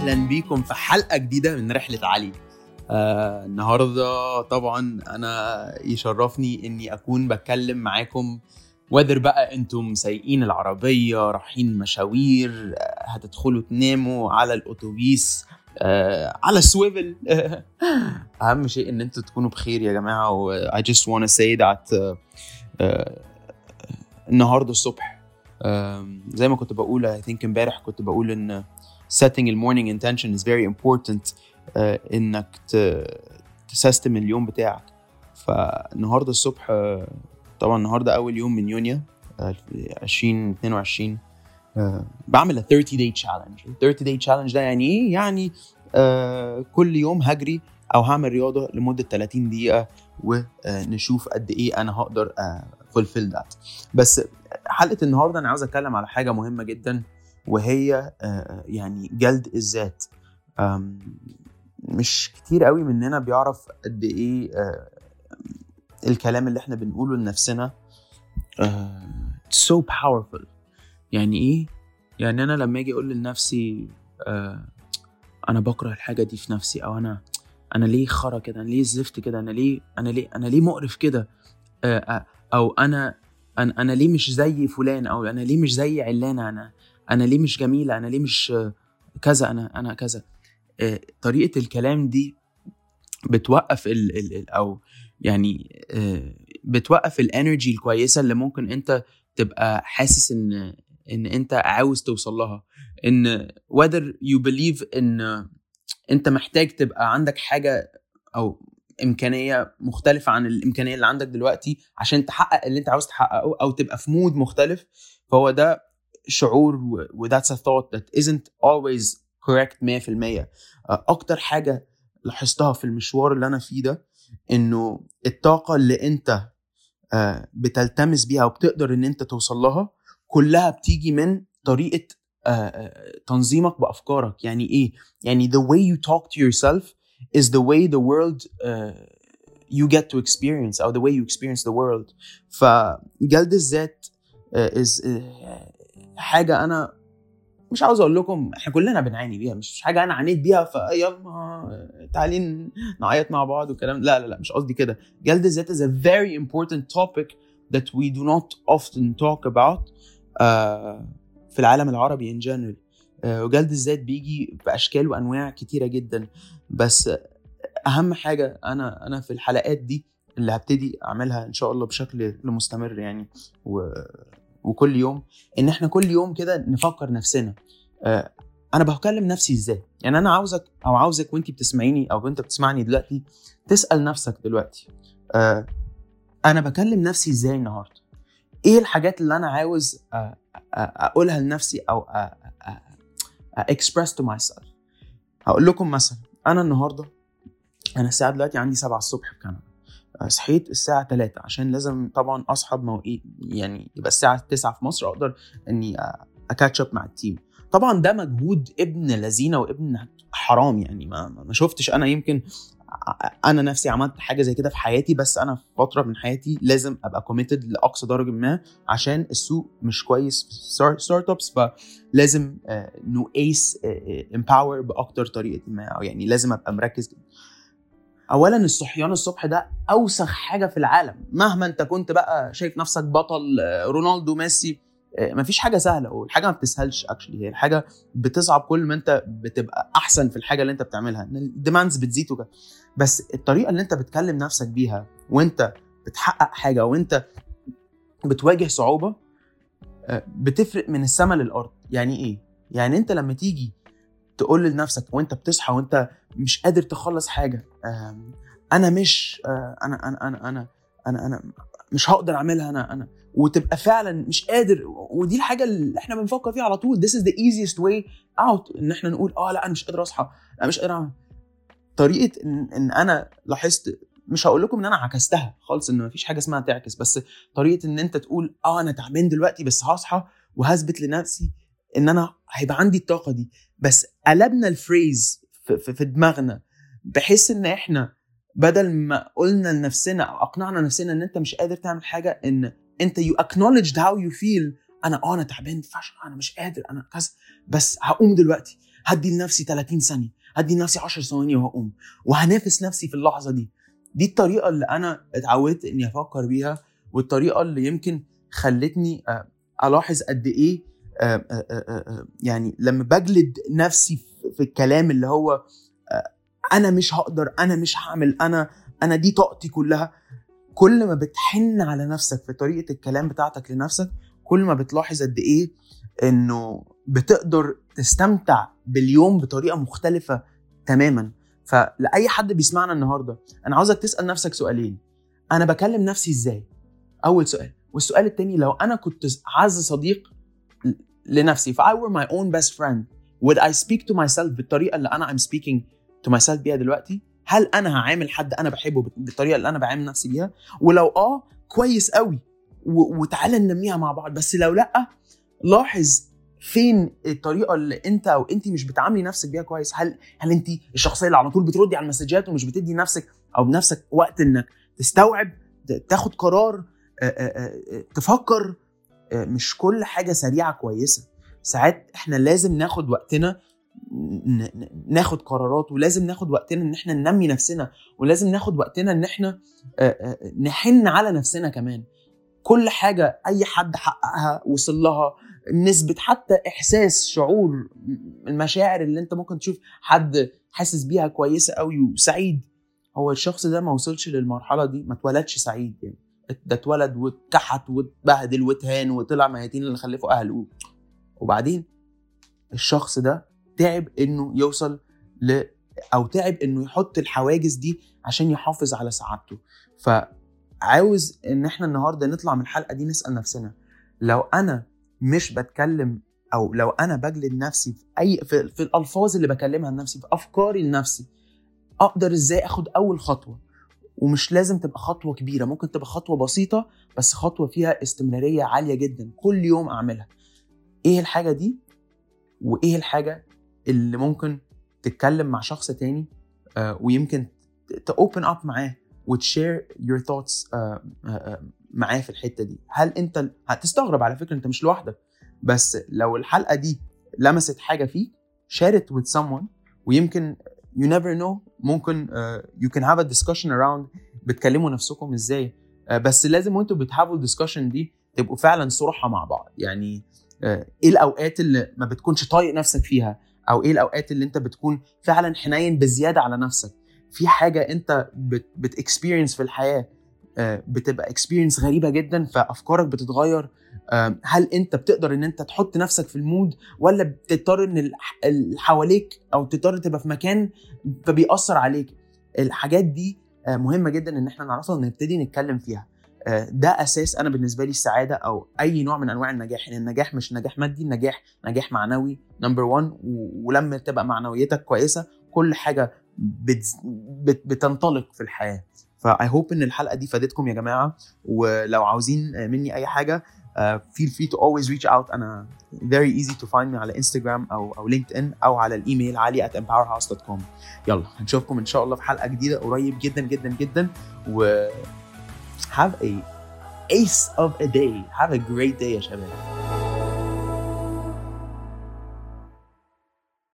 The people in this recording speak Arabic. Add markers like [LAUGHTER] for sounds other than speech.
أهلا بيكم في حلقة جديدة من رحلة علي. آه النهارده طبعا أنا يشرفني إني أكون بتكلم معاكم. وذر بقى أنتم سايقين العربية رايحين مشاوير آه، هتدخلوا تناموا على الأتوبيس آه على السويفل [LAUGHS] أهم شيء إن أنتوا تكونوا بخير يا جماعة و I just wanna say that آه آه النهارده الصبح زي ما كنت بقول I think امبارح كنت بقول إن setting the morning intention is very important آه، إنك تسيستم اليوم بتاعك. فالنهاردة الصبح آه، طبعا النهارده أول يوم من يونيو آه، 2022 آه، بعمل a 30 day challenge. ال 30 day challenge ده يعني إيه؟ يعني كل يوم هجري أو هعمل رياضة لمدة 30 دقيقة ونشوف قد إيه أنا هقدر فولفيل ذات بس حلقة النهارده أنا عاوز أتكلم على حاجة مهمة جدا. وهي آه، يعني جلد الذات. مش كتير قوي مننا بيعرف قد إيه آه، الكلام اللي إحنا بنقوله لنفسنا آه، so powerful. يعني إيه؟ يعني أنا لما آجي أقول لنفسي أنا بكره الحاجة دي في نفسي أو أنا أنا ليه خرا كده؟ أنا ليه زفت كده؟ أنا ليه أنا ليه أنا ليه مقرف كده؟ أو أنا أنا ليه مش زي فلان؟ أو أنا ليه مش زي علانه أنا؟ أنا ليه مش جميله أنا ليه مش كذا؟ أنا أنا كذا. آه، طريقة الكلام دي بتوقف ال ال أو يعني آه، بتوقف الانرجي الكويسة اللي ممكن أنت تبقى حاسس إن إن أنت عاوز توصل لها. إن whether you believe إن أنت محتاج تبقى عندك حاجة أو إمكانية مختلفة عن الإمكانية اللي عندك دلوقتي عشان تحقق اللي أنت عاوز تحققه أو تبقى في مود مختلف فهو ده شعور و that's a thought that isn't always correct 100% آه، أكتر حاجة لاحظتها في المشوار اللي أنا فيه ده إنه الطاقة اللي أنت آه، بتلتمس بيها وبتقدر إن أنت توصل لها كلها بتيجي من طريقة آه، تنظيمك بأفكارك. يعني إيه؟ يعني the way you talk to yourself is the way the world you get to experience أو the way you experience the world. فجلد الذات is حاجة أنا مش عاوز أقول لكم إحنا كلنا بنعاني بيها مش حاجة أنا عانيت بيها فيلا تعالي نعيط مع بعض والكلام. لا لا لا مش قصدي كده. جلد الذات is a very important topic that we do not often talk about uh, في العالم العربي in general. uh, وجلد الذات بيجي بأشكال وأنواع كتيرة جدا. بس أهم حاجة أنا أنا في الحلقات دي اللي هبتدي أعملها إن شاء الله بشكل مستمر يعني و... وكل يوم إن إحنا كل يوم كده نفكر نفسنا. آه، أنا بكلم نفسي إزاي؟ يعني أنا عاوزك أو عاوزك وانت بتسمعيني أو أنت بتسمعني دلوقتي تسأل نفسك دلوقتي آه، أنا بكلم نفسي إزاي النهارده؟ إيه الحاجات اللي أنا عاوز آه، أقولها لنفسي أو express to myself هقول لكم مثلا أنا النهارده أنا الساعة دلوقتي عندي 7 الصبح في كندا. صحيت الساعة 3 عشان لازم طبعا أصحى بمواعيد يعني يبقى الساعة 9 في مصر أقدر إني أ catch up مع ال team طبعا ده مجهود ابن لذينة وابن حرام يعني ما ما شفتش أنا يمكن ع- أنا نفسي عملت حاجة زي كده في حياتي بس أنا في فترة من حياتي لازم أبقى committed لأقصى درجة ما عشان السوق مش كويس في startups فلازم you know as Empower بأكتر طريقة ما أو يعني لازم أبقى مركز جدا. اولا الصحيان الصبح ده أوسخ حاجة في العالم. مهما أنت كنت بقى شايف نفسك بطل آه، رونالدو ميسي آه، مفيش حاجة سهلة. والحاجة ما بتسهلش actually هي الحاجة بتصعب كل ما أنت بتبقى أحسن في الحاجة اللي أنت بتعملها. الديماندز بتزيد وكده. بس الطريقة اللي أنت بتكلم نفسك بيها وأنت بتحقق حاجة وأنت بتواجه صعوبة آه، بتفرق من السما للأرض. يعني إيه؟ يعني أنت لما تيجي تقول لنفسك وانت بتصحى وانت مش قادر تخلص حاجة أنا مش آه، أنا أنا أنا أنا أنا أنا مش هقدر أعملها أنا أنا. وتبقى فعلا مش قادر ودي الحاجة اللي إحنا بنفكر فيها على طول this is the easiest way out إن إحنا نقول آه لأ أنا مش قادر أصحى لأ مش قادر أعمل. طريقة إن, إن أنا لاحظت مش هقول لكم إن أنا عكستها خالص إن مفيش حاجة اسمها تعكس بس طريقة إن أنت تقول آه أنا تعبان دلوقتي بس هصحى وهثبت لنفسي إن أنا هيبقى عندي الطاقة دي. بس قلبنا الفريز في, في, دماغنا بحيث إن إحنا بدل ما قلنا لنفسنا أو أقنعنا نفسنا إن أنت مش قادر تعمل حاجة إن أنت يو acknowledged how you feel أنا آه أنا تعبان فشخ أنا مش قادر أنا كذا. بس هقوم دلوقتي. هدي لنفسي 30 ثانية. هدي لنفسي 10 ثواني وهقوم. وهنافس نفسي في اللحظة دي. دي الطريقة اللي أنا اتعودت إني أفكر بيها والطريقة اللي يمكن خلتني آه، ألاحظ قد إيه يعني لما بجلد نفسي في الكلام اللي هو أنا مش هقدر أنا مش هعمل أنا أنا دي طاقتي كلها كل ما بتحن على نفسك في طريقة الكلام بتاعتك لنفسك كل ما بتلاحظ قد إيه إنه بتقدر تستمتع باليوم بطريقة مختلفة تماما. فلأي حد بيسمعنا النهارده أنا عاوزك تسأل نفسك سؤالين. أنا بكلم نفسي إزاي؟ أول سؤال. والسؤال التاني لو أنا كنت عز صديق لنفسي. If I were my own best friend would I speak to myself بالطريقة اللي أنا I'm speaking to myself بيها دلوقتي؟ هل أنا هعامل حد أنا بحبه بالطريقة اللي أنا بعامل نفسي بيها؟ ولو آه كويس قوي. وتعالى ننميها مع بعض. بس لو لأ لاحظ فين الطريقة اللي أنت أو انت مش بتعاملي نفسك بيها كويس. هل هل انت الشخصية اللي على طول بتردي على المسجات ومش بتدي نفسك أو بنفسك وقت إنك تستوعب تاخد قرار تفكر مش كل حاجة سريعة كويسة. ساعات إحنا لازم ناخد وقتنا ناخد قرارات ولازم ناخد وقتنا إن إحنا ننمي نفسنا ولازم ناخد وقتنا إن إحنا نحن على نفسنا كمان. كل حاجة أي حد حققها وصل لها نسبة حتى إحساس شعور المشاعر اللي أنت ممكن تشوف حد حاسس بيها كويسة قوي وسعيد. هو الشخص ده ما وصلش للمرحلة دي ما اتولدش سعيد يعني. ده اتولد واتكحت واتبهدل واتهان وطلع ميتين اللي خلفوا أهله. وبعدين الشخص ده تعب إنه يوصل ل أو تعب إنه يحط الحواجز دي عشان يحافظ على سعادته. فعاوز إن إحنا النهارده نطلع من الحلقة دي نسأل نفسنا لو أنا مش بتكلم أو لو أنا بجلد نفسي في أي في, في الألفاظ اللي بكلمها لنفسي في أفكاري لنفسي أقدر إزاي أخد أول خطوة؟ ومش لازم تبقى خطوة كبيرة ممكن تبقى خطوة بسيطة بس خطوة فيها استمرارية عالية جدا كل يوم أعملها. إيه الحاجة دي؟ وإيه الحاجة اللي ممكن تتكلم مع شخص تاني آه ويمكن ت open up معاه وت share your thoughts معاه في الحتة دي. هل أنت هتستغرب على فكرة أنت مش لوحدك بس لو الحلقة دي لمست حاجة فيك it with someone ويمكن you never know. ممكن you can have a discussion around بتكلموا نفسكم إزاي. uh, بس لازم وانتوا بت have وا ال discussion دي تبقوا فعلا صراحة مع بعض. يعني uh, إيه الأوقات اللي ما بتكونش طايق نفسك فيها؟ أو إيه الأوقات اللي انت بتكون فعلا حنين بزيادة على نفسك؟ في حاجة انت بت experience في الحياة؟ بتبقى experience غريبة جدا فأفكارك بتتغير. هل أنت بتقدر إن أنت تحط نفسك في ال mood ولا بتضطر إن اللي حواليك أو تضطر تبقى في مكان فبيأثر عليك؟ الحاجات دي مهمة جدا إن إحنا نعرفها ونبتدي نتكلم فيها. ده أساس أنا بالنسبة لي السعادة أو أي نوع من أنواع النجاح. يعني النجاح مش نجاح مادي النجاح نجاح معنوي number 1 ولما تبقى معنويتك كويسة كل حاجة بت بت بتنطلق في الحياة. ف I hope إن الحلقة دي فادتكم يا جماعة ولو عاوزين مني أي حاجة feel free to always reach out أنا very easy to find me على انستجرام أو أو LinkedIn أو على الإيميل علي at empowerhouse.com يلا هنشوفكم إن شاء الله في حلقة جديدة قريب جدا جدا جدا و have a ace of a day. Have a great day يا شباب.